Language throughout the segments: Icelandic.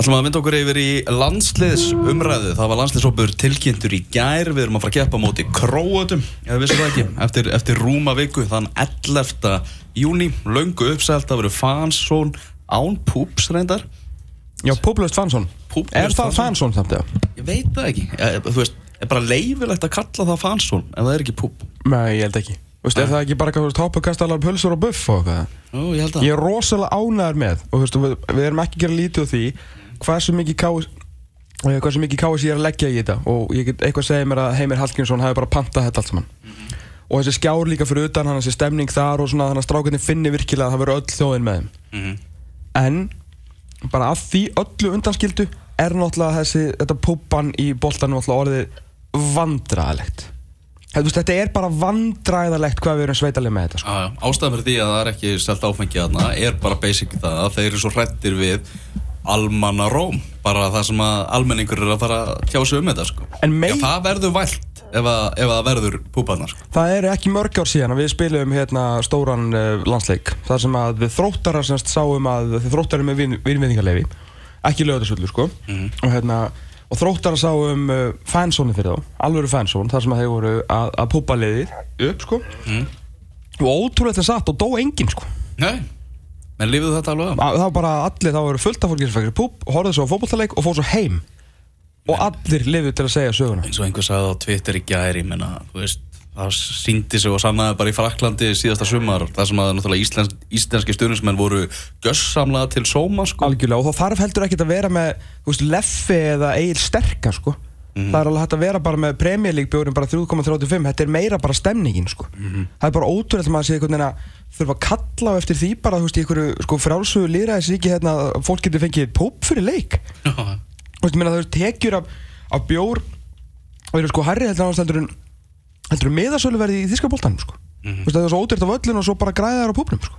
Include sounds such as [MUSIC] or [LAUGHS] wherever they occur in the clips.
ætlum að vinda okkur yfir í landsliðsumræðu það var landsliðsópur tilkynntur í gær við erum að fara að keppa móti Króatum eða vissu það ekki, eftir, eftir rúma viku þann 11. júni löngu uppselt, það verður fansón án púps reyndar Já, Públust Fansson Públaust Er það Fansson? Fansson samt eða? ég veit það ekki, ég, þú veist er bara leifilegt að kalla það fansón ef það er ekki púp Nei, ég held ekki Þú veist, er það ekki bara eitthvað, þú veist, hoppukastalar, pulsur og buff og eitthvað? Ó, ég held að Ég er rosalega ánæður með og þú veist, við, við erum ekki að gera lítið á því hversu mikið káis eh, hversu mikið káis ég er að leggja í þetta. Og ég get eitthvað að segja mér að Heimir Hallgrímsson hafi bara pantað þetta allt saman. Og þessi skjár líka fyrir utan hann þessi stemning þar og svona þannig að strákarnir finni virkilega að það verður öll þjóðin með þeim. Mhm. en bara að því öllu undanskildu er náttúrulega þessi þetta púpan í boltanum orðið veist, þetta er bara vandræðalegt hvað við erum sveitalega með þetta sko. Ástæðan fyrir því að það er ekki selt áfengi þarna er bara basic það að þeir eru svo hrættir við almanna róm bara það sem að almenningur er að fara að tjá sig um þetta sko. Já, það verður vælt ef, að, ef að það verður púparnar sko. Það eru ekki mörg ár síðan að við spilum hérna stóran uh, landsleik þar sem að við þróttarar semst sáum að þróttarar með vin, vinvinningarlefi ekki lögðarsvöldu sko. Og, hérna, og þróttarar sáum uh, fansóni fyrir þá, alvöru fansón þar sem að þeir voru að, að púpa liðið upp sko. Og ótrúlega þetta satt og dó enginn sko. Nei, menn lífið þetta alveg Að- það var bara allir, það voru fullt af fólki sem fækir púp og horfði svo á fótballtaleik og fór svo heim og allir lifið til að segja söguna eins og einhver sagði á Twitter í gæri menna, þú veist, það síndi sig og sannaði bara í Fraklandi síðasta sumar þar sem að náttúrulega íslensk, íslenski stjórnismenn voru gössamlega til sóma sko. algjörlega og þá þarf heldur ekkert að vera með þú veist, leffi eða eigil sterka sko. Það er alveg hægt að vera bara með premjölíkbjórin bara 3.35 þetta er meira bara stemningin sko. það er bara ótrúlega að maður sé einhvern veginn að þurfa að kalla á eftir því bara þú veist, í einhverju sko, frálsögu lýraðis ekki hérna, að fólk getur fengið póp fyrir leik. Þú veist, minna, það eru tekjur af, af bjór og eru sko herri heldur, en heldur en miðasöluverði í þískaboltanum sko. þú veist, það er svo ódýrt af öllun og svo bara græða þær á púpnum sko.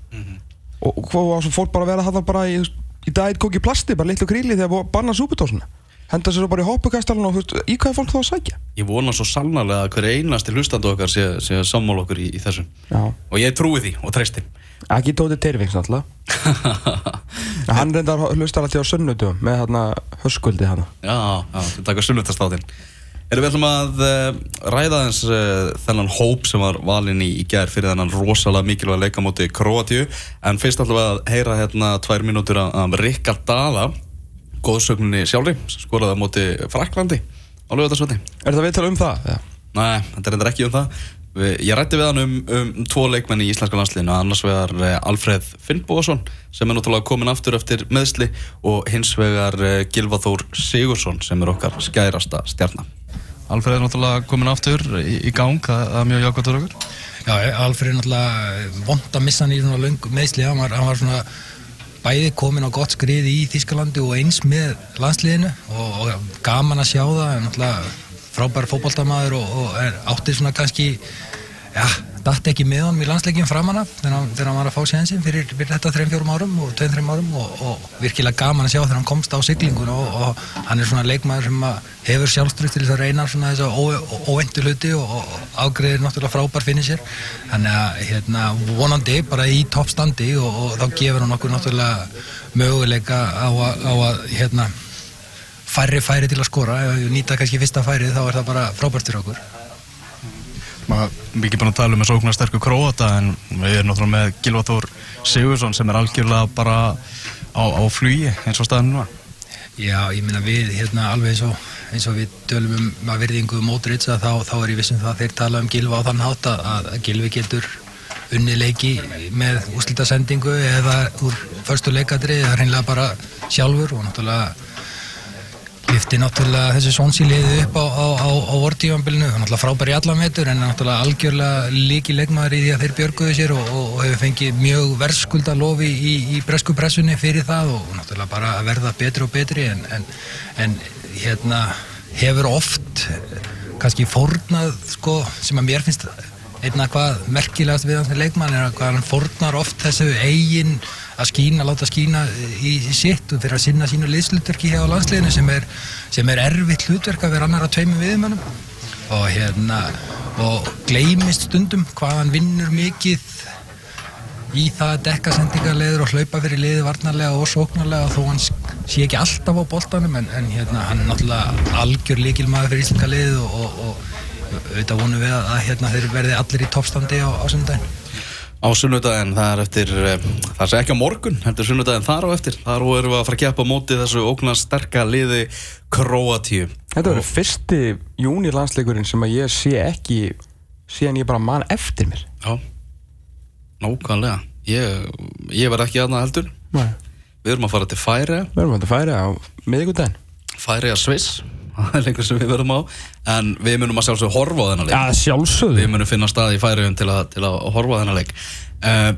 og, og hvað var svo fólk bara að vera það bara í, í daginn kóki plasti, bara litlu kríli þegar að banna súputósuna henda sér bara í hoppukastalun og veist, í hvað er fólk þá að sækja? Ég vona svo sannarlega að hver einasti hlustandi okkar sé, sé sammál okkur í, í þessu. Já. og ég trúi því og treysti. Ekki tóti náttúrulega. [LAUGHS] En hann reyndar hlustar alltaf á sunnutum með hérna höskuldi hana Já, já, við taka sunnudastáttinn Erum við ætlum að uh, ræða eins uh, þennan hóp sem var valinn í, í gær fyrir þennan rosalega mikilvæg leika móti Kroatíu en fyrst ætlum við að heyra hérna tvær mínútur af- Rikka Dala góðsögninni sjálfri skoraði á móti Fraklandi á lögutarsvöldi Er það viðtal um það? Ja. Nei, þetta er endur ekki um það Við- Ég rætti við hann um, um tvo leikmenn í íslenska landsliðinu annars vegar eh, Alfreð Finnbóðarsson sem er náttúrulega komin aftur eftir meðsli og hins vegar eh, Gylfa Þór Sigursson sem er okkar skærasta stjarnar Alfreð er náttúrulega komin aftur í, í gang, það, það er mjög jákvæmt fyrir okkur Já, Alfred er náttúrulega vond að missa hann í svona meðsli, hann var, hann var svona bæði komin á gott skrið í Þískalandi og eins með landsliðinu og, og gaman að sjá það, en náttúrulega frábær fótboltamaður og, og er, átti svona kannski, já, datt ekki með honum í landsleikin framanna þegar, hann- var að fá séðansin fyrir, fyrir þetta 3-4 árum og 2-3 árum og, og virkilega gaman að sjá þegar hann komst á siglingun og, og hann er svona leikmaður sem hefur sjálfströð til þess að reyna svona þess að óvendu hluti og, og ágreðir náttúrulega frábær finnir sér. Þannig að hérna, vonandi bara í toppstandi og, þá gefur hann okkur náttúrulega möguleika á á að hérna, færri færi til að skora. Ef við nýta kannski fyrsta færið þá er það bara frábært fyrir okkur mikið búin að tala um að sóknar sterkur Króata en við erum náttúrulega með Gylfa Þór Sigursson sem er algjörlega bara á, á flugi eins og staðan núna. Já, ég meina við hérna alveg eins og, eins og við tölum um að verðingu mótrits að þá, þá er ég vissum það að þeir tala um Gilva á þann hátt að, Gilvi getur unni leiki með úrslitasendingu eða úr förstu leikadri eða hreinlega bara sjálfur og náttúrulega lifti náttúrulega þessi svonsi liði upp á, á, á, á vortífambilinu, náttúrulega frábær í alla metur en náttúrulega algjörlega líki leikmaður í því að þeir björguðu sér og, og, og hefur fengið mjög verðskulda lofi í, í bresku pressunni fyrir það og náttúrulega bara að verða betri og betri en, en, en hérna hefur oft kannski fórnað sko sem að mér finnst einna hvað merkilegast við hans leikmann er að hann fórnar oft þessu eigin að skína, láta skína í, sitt og fyrir að sinna sínu liðslutverki hér á landsliðinu sem er, sem er erfitt hlutverk að vera annar að tveimum viðmönnum og hérna og gleymist stundum hvað hann vinnur mikið í það að dekka sendingarleður og hlaupa fyrir liði varnarlega og sóknarlega þó hann sé ekki alltaf á boltanum en, en hérna, hann er náttúrulega algjör líkilmaður fyrir íslenska liðið og, og, og auðvitað vonum við að hérna, þeir verði allir í toppstandi á, á sunnudagin. Á sunnudagin, það er eftir, eh, það sé ekki á morgun, heldur sunnudagin þar á eftir. Þar erum við að fara að keppa móti þessu óknar sterka liði Kroatíu. Þetta verður fyrsti júni landsleikurinn sem að ég sé ekki, síðan ég bara man eftir mér. Já. Nákvæmlega. Ég, ég verð ekki aðna heldur. Nei. Við erum að fara til Færi. Við erum að færa á miðugundaginn. Færi að Sviss. [LAUGHS] Það er lengur sem við verðum á. En við munum að sjálfsög horfa á þennan leik. Já, sjálfsögðu. Við munum finna stað í Færiðum til, að- til að horfa á þennan leik. Uh,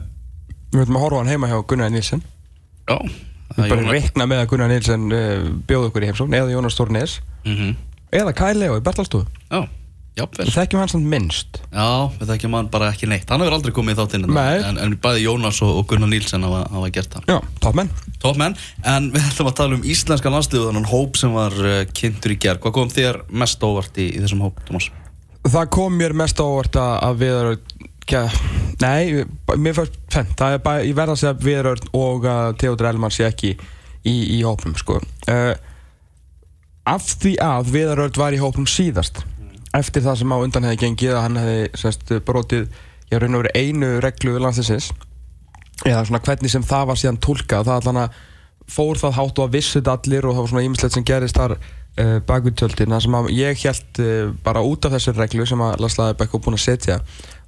Við verðum að horfa hann heima hjá Gunnar Nilsen. já. Við bara reikna með að Gunnar Nilsen uh, bjóð okkur í heimsókn, eða Jónas Stórnes, Mm eða Kyle Leo í Bertalstofu. Já. Við þekkjum hans samt minnst. Já, við þekkjum hann bara ekki neitt. Hann hefur aldrei komið í þáttinn hérna. En, en bæði Jónas og, og Gunnar Nílsen hafa, hafa gert það. Já, toppmenn. Top menn, en við ætlum að tala um íslenska landsliðu þannig hóp sem var uh, kynntur í gerð. Hvað kom þér mest óvart í, í þessum hóp, Thomas? Það kom mér mest á óvart að Viðar Nei, mér fannst Það er bara, ég verða að segja Viðar og að Theodor Elman sé ekki í, í hópnum sko uh, Af því að Viðar Örd var í hópnum síðast eftir það sem á undan hefði gengið að hann hefði semst, brotið ég raun og verið einu reglu landsliðsins. Eða svona hvernig sem það var síðan tólkað það allan að fór það hátt og að vissið allir og það var svona ímislegt sem gerist þar uh, bakvítjöldin það sem að ég held uh, bara út af þessari reglu sem að Laslaði Bekko búin að setja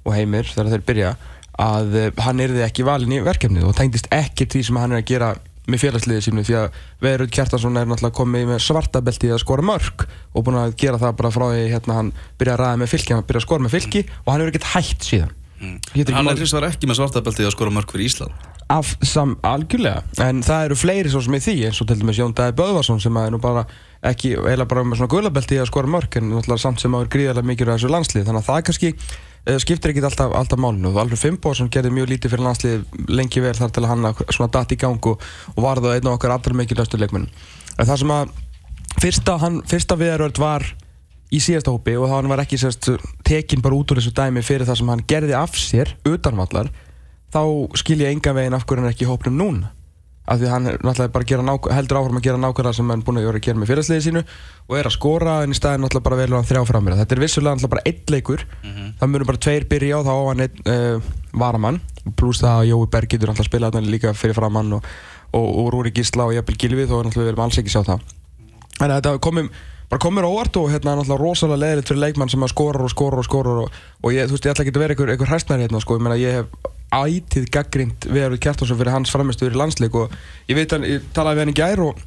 og heimir þegar þeir byrja að uh, hann erði ekki valin í verkefnið og tengdist ekki því sem hann er að gera með félagsliðið sínu því að Veðurud Kjartansson er náttúrulega komið með svartabelti að skora mörg og búin að gera það bara frá því hérna hann byrja að ræða með fylki, hann byrja að skora með fylki og hann hefur ekkert hægt síðan. Ekki Hann er hins vegar ekki með svartabeltið að skora mörg fyrir Ísland. af sam, algjörlega. En það eru fleiri svo sem í því eins og til dæmis Jón Dæði Böðvarsson sem er nú bara ekki, eiginlega bara með svona gulabelti að skora mörk en náttúrulega samt sem áður gríðarlega mikið á þessu landslið. Þannig að það kannski uh, skiptir ekki alltaf, alltaf málinu og Alfred Fimboðsson gerði mjög lítið fyrir landslið lengi vel þar til að hann svona datt í gang og, og var það einn af okkar allra mikilvægstu leikmennum en það sem að fyrsta, hann, fyrsta viðaröld var í síðasta hópi og hann var ekki sérst, tekin bara út úr þessu dæmi fyrir það sem hann gerði af sér utanvallar þá skil ég enga veginn af hverju hann er ekki í hópnum núna af því hann er náttúrulega bara að gera nák heldur áfram að gera nákvæmlega sem hann búin að vera að gera með fyrirsliði sínu og er að skora en í staðin náttúrulega bara velur hann þrjá framir þetta er vissulega náttúrulega bara einn leikur. Það munum bara tveir byrja og þá á hann einn uh, varamann. Pluss það að Jói Berg getur alltaf að spila þarna líka fyrir framann og, og, og Rúri Gísla og Jafnvel Gilvi þó náttúrulega við erum alls ekki sjá það. En þetta komum bara komur óvart og hérna er náttúrulega rosalega leðilegt fyrir leikmann sem skorar og skorar og skorar og, og ég, þú veist, ég ætla ekki að vera einhver, einhver hæstnæri hérna, sko, ég meina, ég hef ætið gaggrind Veðarud Kjartansson fyrir hans framistuður í landsleik og ég veit að, ég talaði við hann í gær og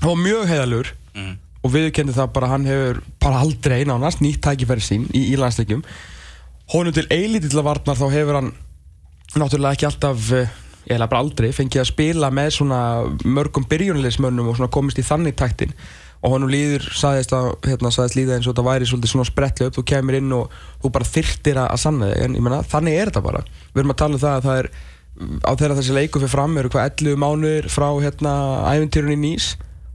hann var mjög heiðalur Mm. og viðurkendi það bara hann hefur bara aldrei nánast nýtt tækifæri sín í, í landsleikum honum til eilítill að varnar þá hefur hann náttúrulega ekki alltaf eh, eða bara aldrei fengið að spila með svona mörgum byrjunleismönnum og svona komist í þannig taktin og honum líður, sagðist að hérna, sagðist líða eins og þetta væri svolítið svona sprettlega upp. Þú kemur inn og þú bara þyrtir að, sanna þig. En ég menna, þannig er þetta bara. Við erum að tala um það að það er á þeirra þessi leiku fyrir fram eru hvað 11 mánuðir frá hérna æventýrunni Nýs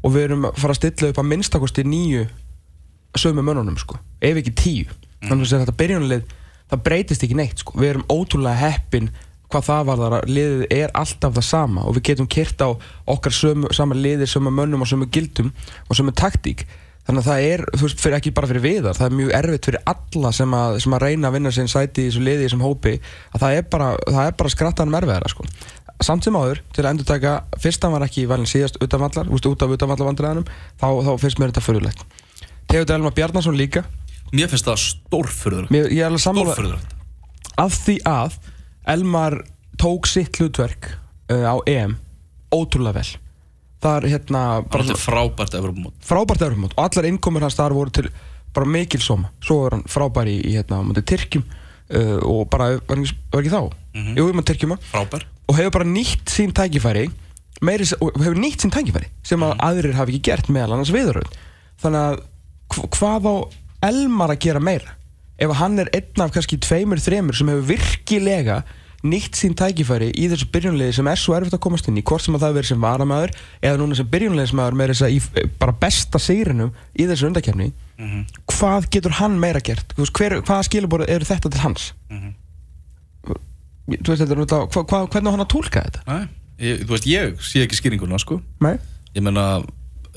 og við erum að fara að stilla upp að minnstakosti nýju sömu mönnunum sko, ef ekki tíu. Þannig að þetta byrjunlið það breytist ekki neitt sko, við erum ótrúlega heppin hvað það var þar að liðið er alltaf það sama og við getum kyrt á okkar sömu, sama liðir, sömu mönnum og sömu gildum og sömu taktík þannig að það er, þú veist, fyrir, ekki bara fyrir viðar það er mjög erfitt fyrir alla sem að, sem að reyna að vinna sinn sæti í þessu liði í þessum hópi að það er bara, það er bara skrattanum erfiðara sko. samt sem áður, til að endur taka fyrst hann var ekki valin síðast utanvallar út af utanvallar vandræðanum þá, þá finnst mér þetta fyrirlegt Tegur Elma Bjarnason líka Mér finnst það stórfurður. mér, ég er alveg sammála af því að Elmar tók sitt hlutverk uh, á EM ótrúlega vel. Það er hérna Bara frábært Evropamót. frábært Evropamót og allar innkomur hans þar voru til bara mikil soma svo var hann frábær í, í hérna móti Tyrkjum uh, og bara, var ekki, var ekki þá? Mhm. jú, ég maður Tyrkjuma Frábær. og hefur bara nýtt sín tækifæri meiri, og hefur nýtt sín tækifæri sem að aðrir hafi ekki gert meðal annars viðröð þannig að hv- hvað á Elmar að gera meira ef hann er einn af kannski tveimur, þremur sem hefur virkilega nýtt sín tækifæri í þessu byrjunlegi sem er svo erfitt að komast inn í hvort sem að það verið sem varamæður eða núna sem byrjunlegismæður með þess að bara besta sigrinum í þessu undakefni Mhm. hvað getur hann meira gert hver, hvaða skilabóru eru þetta til hans ég- þú veist, þetta hva, hva, hvernig á hann að tólka þetta? Nei, ég, þú veist, ég sé ekki skýringuna, sko Nei. Ég meina,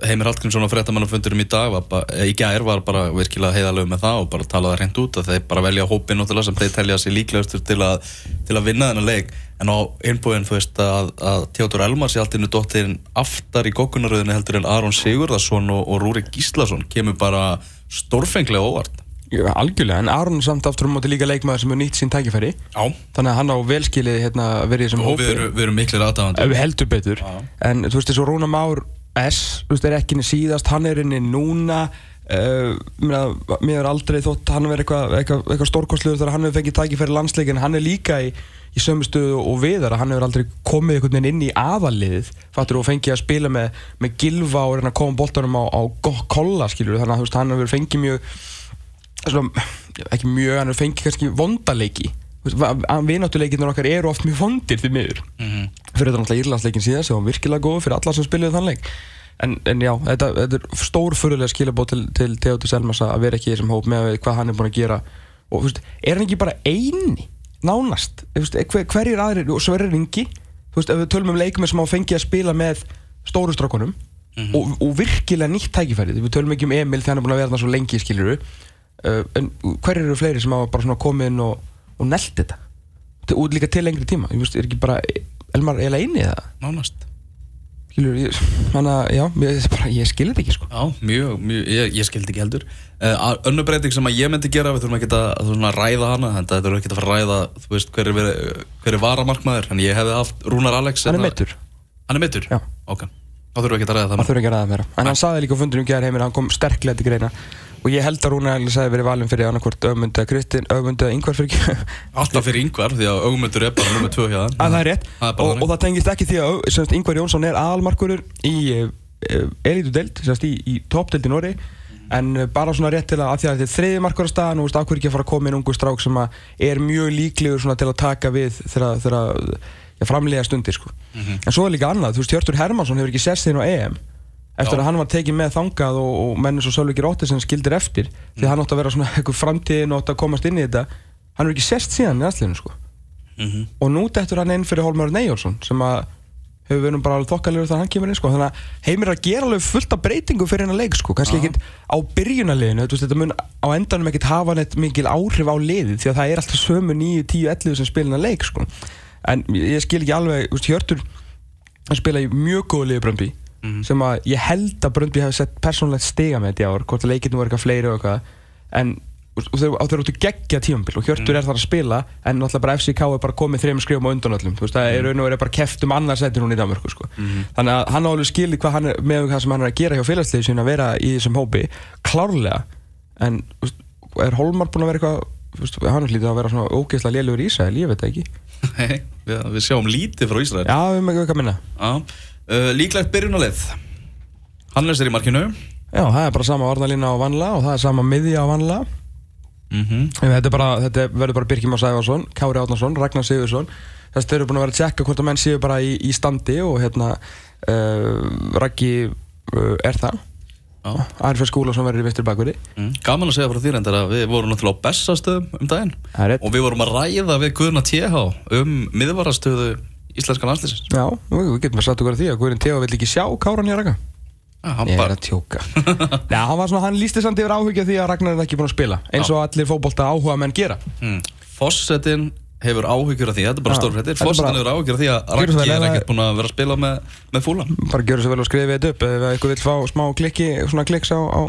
Heimir Hallgrímsson á fréttamannafundurum í dag var bara, í gær var bara virkilega heiðalög með það og bara talaði reynd út að þeir bara velja hópin sem þeir telja sér líklegastur til að, til að vinna þennan leik. En á innbúin þú veist að, að Tjóttur Elmar sé alltaf dottirinn aftar í gókunaröðinu heldur en Aron Sigurðarsson og, og Rúri Gíslason kemur bara stórfenglega óvart. Já, algjörlega, en Aron er samt aftur um móti líka leikmaður sem hefur nýtt sín tækifæri. Já. Þannig að hann á velskilið hérna, verið í þessum og við erum, við erum Ef við heldur betur. Já. en þú veist þessu Rúna Már S þú veist er ekki inni síðast, hann er inni núna uh, mér, er aldrei þótt hann verið eitthvað eitthva, eitthva stórkostluður þegar hann hefur fengið tækifæri landsleikin hann er líka í, í sömu stöðu og viðar hann hefur aldrei komið einhvern veginn inn í aðaliðið fattur og fengið að spila með, með gilva og reyna að koma boltanum á, á kolla skilur þannig að þú veist hann hefur fengið mjög svona, ekki mjög, hann hefur fengið kannski vondaleiki vináttuleikinnur okkar eru oft mjög vondir því miður. Mhm. fyrir þetta náttúrulega Írlandsleikin síðan sem var virkilega góð fyrir alla sem spiluðu þann leik. En, en já, þetta, þetta er stór fyrirlega skilabóð til, til Theodor Selmas að vera ekki í þessum hóp með hvað hann er búin að gera. Og veist, er hann ekki bara eini nánast, veist, hver, hverjir aðrir og svo er ringi, þú veist, ef við tölum um leikum sem á fengi að spila með stóru strákunum og, og virkilega nýtt tækifæri, við tölum ekki um Emil þegar hann er búin að vera það svo lengi skiluru uh, en hverjir eru fleiri sem hafa bara svona komið inn og, og nelt þetta og líka til lengri tíma, ég veist, er ekki bara Elmar eiginlega eini í það Nánast þannig að, já, ég, ég skilur þetta ekki, sko. Já, mjög, mjög, ég, ég skildi ekki heldur uh, Önnu breyting sem að ég myndi gera við þurfum ekki að, að svona, ræða hana þetta er ekki að fara að ræða þú veist, hver er, hver er varamarkmaður en ég hefði haft Rúnar Alex Hann er meittur, Hann er meittur? Já. Ok, þá þurfum við ekki að ræða það það meira. þurfi ekki að ræða meira. En hann saði líka á fundinu um gerð heimir, hann kom sterklega til greina og ég held að Rúna Egil sagði verið valin fyrir annarkvort Ögmund eða Kristinn, Ögmund eða yngvar fyrir ekki. Alltaf fyrir yngvar því að augmyndur er bara nummið tvö hjá að það er rétt Það er og, og það tengist ekki því að Ingvar Jónsson er aðalmarkurur í uh, elitu deild, sem sagt, í, í toppdeild í Nóri en uh, bara svona rétt til að, að því að þetta er þriði markur á staðan og ákveður ekki að fara að koma inn ungu strák sem að er mjög líklegur til að taka við þegar framlega stundir sko. Mhm. en svo er líka annað, þú veist Hjörtur Hermansson hefur ekki sest inn á EM eftir Já. að hann var tekið með þangað og, og menn svo Sölvi Rótti sem skildir eftir því að hann átti að vera svona [LAUGHS] eitthvað framtíðin og átti að komast inn í þetta hann hefur ekki sest síðan í aðsliðinu sko Mhm. og nú dettur hann inn fyrir Hólmar Neyjórsson sem að hefur verið bara alveg þokkalegur þegar hann kemur inn sko. þannig að heimir að gera alveg fullt af breytingu fyrir hennar leik sko. kannski ekkit á veist, þetta mun á endanum ekkit hafa neitt mikil áhrif á liðið því að það er alltaf sömu 9, 10, 11 sem spila hennar leik sko. en ég skil ekki alveg þú veist, Hjörtur spila í mjög góðu liði Bröndby Mhm. sem að ég held að Bröndby hefði sett persónulegt stiga með þetta í ár hvort að leikinu voru eitthvað fleiri og eitthvað. En þeir, og þeir áttu geggja tímambil og Hjörtur er þar að spila en náttúrulega bara FCK er bara komið þreim skrifum á undan öllum. Þú veist það er raun og verið bara keft um annars setið hún í Danmörku sko. þannig að hann á alveg skilið hvað hann er með það sem hann er að gera hjá félagsliði sín að vera í þessum hópi klárlega. En er Holmar búinn að vera eitthvað hann er hlítið að vera svona ógeðslega lélugur í Ísrael, ég veit það ekki Nei, við, við sjáum lítið frá Ísrael. Já, við með eitthvað minna. Já. Uh, Líklegt byrjunarlið. Hannes er í markinu. Já, það er bara sama varnalína á vanla og það er sama miðja á vanla. Mm Þetta, er bara, þetta verður bara Birkjum Már Sæfarsson, Kári Átnarsson, Ragnar Sigursson Þess að þeir eru búin að vera að tjekka hvort að menn séu bara í, í standi og hérna uh, Raggi uh, er það Já. Skúla sem verður í vinstri bakverði Mm. Gaman að segja frá því reyndar að við vorum náttúrulega á bestastöðum um daginn. Og við vorum að ræða við Guðna TH um miðvarastöðu íslenska landslýsins Já, við, getum að satt okkur að því að Guðurinn Teo vill ekki sjá Káran í Já, hann Ég er að tjóka. [LAUGHS] Já, hann svona, hann lísti samt yfir áhugja því að Ragnar er ekki búin að spila eins og allir fótbolta áhuga menn gera. Mm. Fossetin hefur áhyggjur af því, þetta er bara er Fossetin bara- hefur áhyggjur af því að vel er ekkert að- búin að vera að spila með, með fúlan bara gjöru svo vel og skrifið þetta upp. Ef eitthvað vil fá smá klikki svona kliks á, á,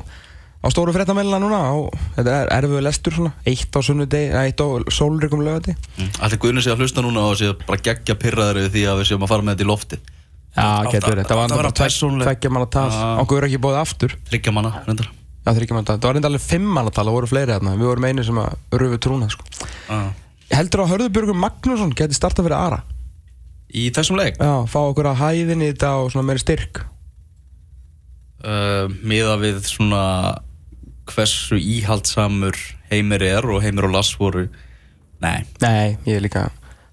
á stóru fréttamælina núna og þetta er erfiðu lestur svona. Eitt á sunnudegi, eitt á sólrikum lögati mm. Allir Guðni sé að hlusta núna og sé bara geggja pirraður yfir því að við séum að fara með þetta í lofti Já, getur að- verið, þetta var að vera bara tveggja manna tal. Okkur er ekki bóðið aftur. Tryggja manna, reyndar. Já, þryggja manna tal, það var reynda alveg fimm manna tal, það voru fleiri þarna. Við vorum einu sem að rufu trúna sko. ah. Heldur að Hörðubjörgur Magnússon geti startað fyrir Ara? Í þessum leik? Já, fá okkur að hæðin í þetta og svona meiri styrk. Uh, miða við svona hversu íhaldsamur heimir er og heimir og Lass voru nei, Nei, ég líka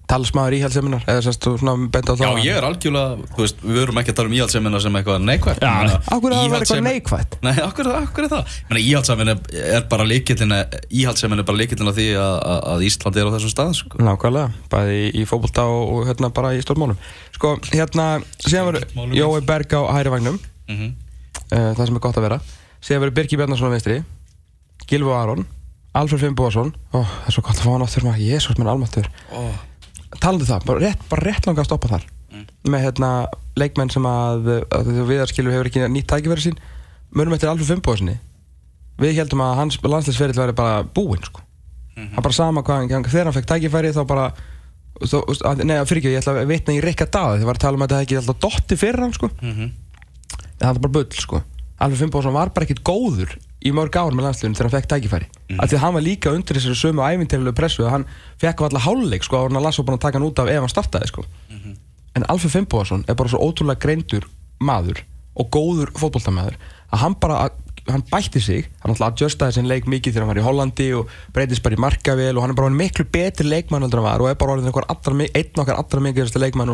talsmaður íhaldseminar eða sérst þú svona benda á Já, það ég er algjörlega, þú veist, við verum ekki að tala um íhaldsamina sem eitthvað neikvægt Já, akkur er það að vera eitthvað neikvætt? Nei, akkur, akkur er það? Íhaldsamin er, er bara líkillin Íhaldsamin er bara líkillin af því að, að- Ísland er á þessum stað sko. Nákvæmlega, bæði í, í fótbolta og, og hérna bara í stórmálum Sko, hérna, síðan verður Málum. Jói Berg á hæri vagnum mm -hmm. uh, það sem er gott að vera. Síðan verður Birki Bjarnason það talandi um það, bara rétt, bara rétt langa að stoppa þar með hérna leikmenn sem að, að viðarskilu hefur ekki nýtt tækifæri sín mörgum eftir Alfred Fimboðarssoni við heldum að hans landsleisferill væri bara búinn sko. hann bara sama hvað hann, þegar hann fekk tækifæri þá bara þó, að, nei, fyrir ekki, ég ætla að vitna í Rikka Daði þið var að tala um að þetta hefði ekki alltaf dotti fyrir hann sko. Mhm. en það var bara bull sko. Alfred Fimboðarsson var bara ekkit góður í mörg ár með landsliðinu þegar hann fekk tækifæri mm. af því að hann var líka undir þessari sömu æfintilegu pressu að hann fekk alltaf háluleik sko, og hann Lasso búin að taka hann út af ef hann startaði sko. en Alfred Fimboðarsson er bara svo ótrúlega greindur maður og góður fótboltamaður að hann bara hann bætti sig, hann alltaf adjustaði sin leik mikið þegar hann var í Hollandi og breytist bara í markavél og hann er bara miklu betri leikmann en hann var og er bara orðin einn okkar allra mikilvægasta leikmann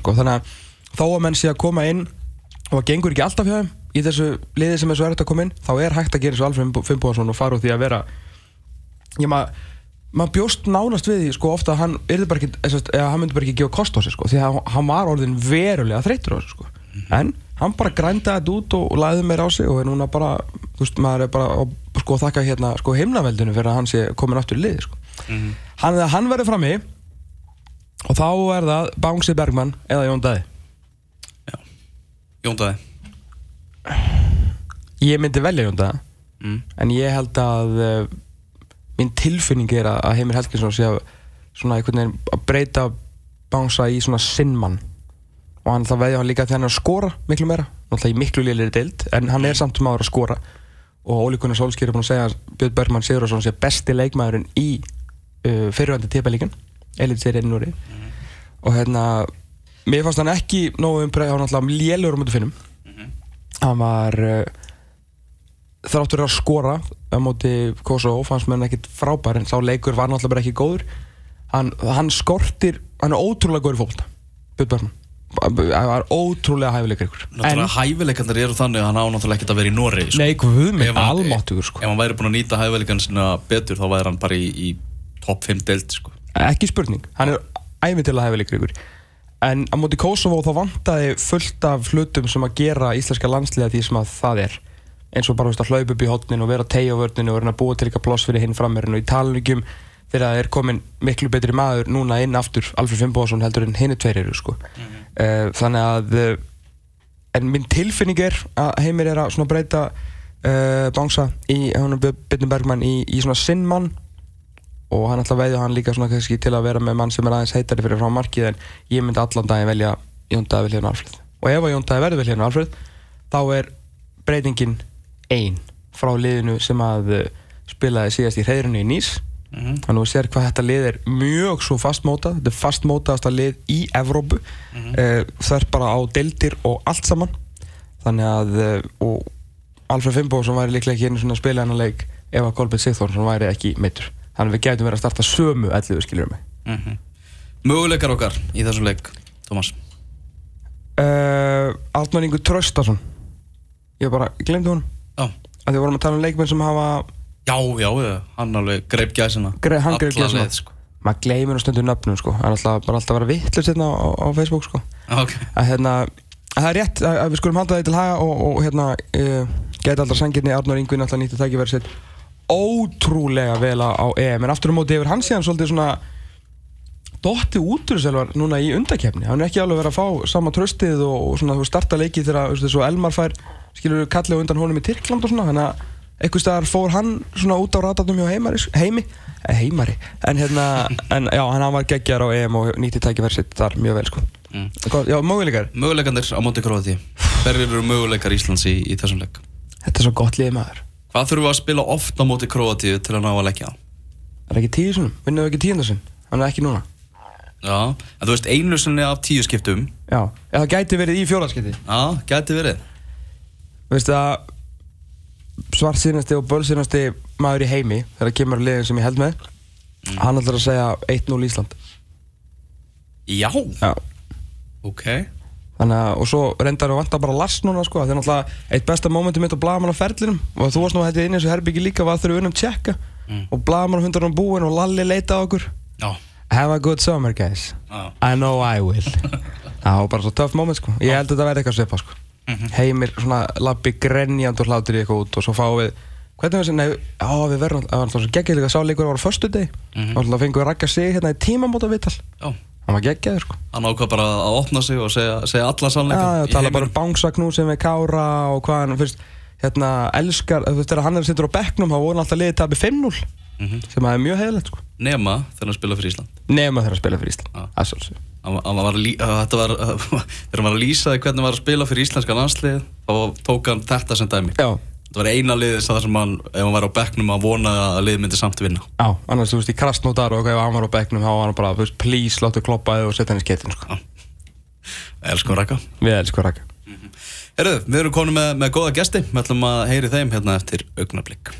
sko. þannig að þó að menn sé að koma inn og það gengur ekki alltaf hjá þeim í þessu liði sem er svo erfitt að koma inn þá er hægt að gera svo Alfred Fimboðarsson og fara úr því að vera ég maður maður bjóst nánast við því sko ofta að hann yrði bara ekki, eða, hann myndi bara ekki gefa kost á sig sko því að hann var orðin verulega þreytur á þessu sko. En hann bara grændaði þetta út og, lagði meira á sig og er núna bara, þú veist, maður er bara að sko þakka hérna sko himnaveldinu fyrir að hann sé komin aftur í liði sko. Hann, hann verður frammi og þá er það Bánsi Bergmann eða Jón Dæði Jóndaði ég myndi velja Jón Dæði mm. en ég held að uh, mín tilfinning er að, að Heimir Helginsson sé að svona einhvern veginn að breyta bánsa í svona sinnmann og hann ætla að veðja hann líka þegar hann er að skora miklu meira, náttúrulega í miklu liðlir deild en hann er samt um aður að skora. Og Óli Gunnar Solskjær er búin að segja að Björn Bergmann Sigurðarsson sé besti leikmaðurinn í uh, fyrirvændi típalíkan Elite serið Núri og hérna mér fannst hann ekki nógu umbreyð, hann var náttúrulega lélur um þetta finnum hann var uh, þráttur að skora á móti Kosovo, fannst mér hann ekkit frábær en sá leikur var náttúrulega bara ekki góður hann, hann skortir hann er ótrúlega góður í fólkta Björn Bergman hann var ótrúlega hæfileikar ykkur Náttúrulega hæfileikarnir eru þannig að hann á náttúrulega ekkert að vera í Noregi sko. nei, minn, hann- almáttugur sko. Ef hann væri búin að nýta hæfileikarnir sinna betur þá væri hann bara í, í topp 5 deild sko. ekki spurning, hann er æfintilega hæfileikar ykkur en á móti Kosovo þá vantaði fullt af hlutum sem að gera íslenska landsliða því sem að það er. Eins og bara veist, að hlaupa upp í hotnin og vera á vörninu og vera að búa til eitthvað ploss fyrir hinn frammerinn og í talningum þegar það er komin miklu betri maður núna inn aftur Alfred Fimboðsson heldur en hinn er tveir eru sko. uh, þannig að uh, en minn tilfinning er að Heimir er að breyta uh, bánsa í Björn Bergmann í, í svona sinnmann og hann að veðja hann líka svona kannski til að vera með mann sem er aðeins heitari fyrir frá markið en ég myndi allan daginn velja Jón Daði Vilhjörn Alfred og ef að Jón Daði verður Vilhjörn Alfred þá er breytingin ein frá liðinu sem að uh, spilaði síðast í hreðrunni í Nýs. Mhm. þannig að þú sér hvað þetta lið er mjög svo fastmótað. Þetta er fastmótaðasta lið í Evrópu. Mm það er bara á deildir og allt saman. Þannig að uh, og Alfred Fimboðsson væri líklega ekki einu svona að spila hennar leik ef að Kolbjörn Sigþórsson væri ekki meittur þannig að við gætum verið að starta sömu elliðu skiljur mig. Mm Möguleikar okkar í þessum leik Thomas uh, Altmann Ingur Tröstason ég bara glemdi honum. Já, að því vorum að tala um leikmenn sem hafa já, já, já. hann alveg greip gæsina. Greip- hann greip gæsina. leið, sko. maður gleymir nú stundum nöfnum sko. Það er alltaf, bara alltaf að vera vittlust hérna á, á Facebook sko. Ok, að hérna að það er rétt að, við skulum halda það til haga og, og hérna uh, gæti alltaf sangirni Arnur Ingvin alltaf nýtt að tækja verið sitt ótrúlega vel á, EM. En aftur á móti hefur hann síðan svolítið svona dotti út úr selvar núna í undakefni hann er ekki alveg verið að fá sama tröstið og, og svona þú veist, starta leiki þegar svo Elmar fær skilur kallið undan honum í Tyrkland og svona þannig að einhvers staðar fór hann svona út á ratatum hjá heimari, heimi eh, heimari, en hérna [LAUGHS] en já, hann var geggjar á EM og nýtti tækja verið sitt þar mjög vel sko. Mm. Hvað- já, möguleikar? Möguleikandir á móti Króati Hverjir eru möguleikar Íslands í, í þessum leik? Þetta er svo gott liðið maður Hvað þurfum við að spila oft á móti Króati til að ná að leggja? Það er ekki tíu sinum, vinnum við ekki tíundasinn Hann er ekki núna. Já, en þú veist einu sinni af tíu skiptum. Já, eða það gæti verið í fjóðarskipti Já, gæti verið. Veistu að svart og bölsýnasti maður í heimi þegar það kemur að liðin sem ég held með Hann ætlar að segja 1-0 Ísland. Já, Já. Ok Þannig að, og svo reyndar við vantar bara Lars núna sko Það er náttúrulega eitt besta momentum mitt á Blaman á ferlinum. Og þú varst nú hættið inn í þessu herbyggi líka Var þegar við unnum tjekka. Og Blaman hundur hann búinn og Lalli leita á okkur. Já, Have a good summer guys. Já, I know I will. [LAUGHS] Það var bara svo töff moment sko. Ég held að þetta verði eitthvað svipa sko. Heimir svona labbi grenjand og hlátur í eitthvað út Og svo fáum við Hvernig við sem, nei, á við verðum Það var alltaf svo geggjulega sáleikur á Hann var geggjaður sko. Hann ákvað bara að opna sig og segja, segja alla sannleika. Já, tala bara um bánsaknú sem við Kára og hvað hann fyrst hérna elskar, þú veist þegar hann er sittur á bekknum þá voru alltaf liðið tapið 5-0 sem að er mjög heiðilegt sko. Nema þegar hann spila fyrir Ísland. Nema þegar að spila fyrir Ísland að Hann hann að að [LAUGHS] Þetta var, [LAUGHS] þegar hann var að lýsa hvernig hann var að spila fyrir íslenska landslið þá tók hann þetta sem dæmi. Já, Þetta var eina liðið sem hann, ef hann var á bekknum að vona að liðið myndi samt vinna. Já, annars þú veist í krastnótar og ef hann var á bekknum þá var hann bara, þú veist, please láttu kloppa þig og setja hann í skeitin sko. Elskum rækka Við elskum rakka Herru, við erum konum með, með góða gesti. Við ætlum að heyri þeim hérna eftir augnablik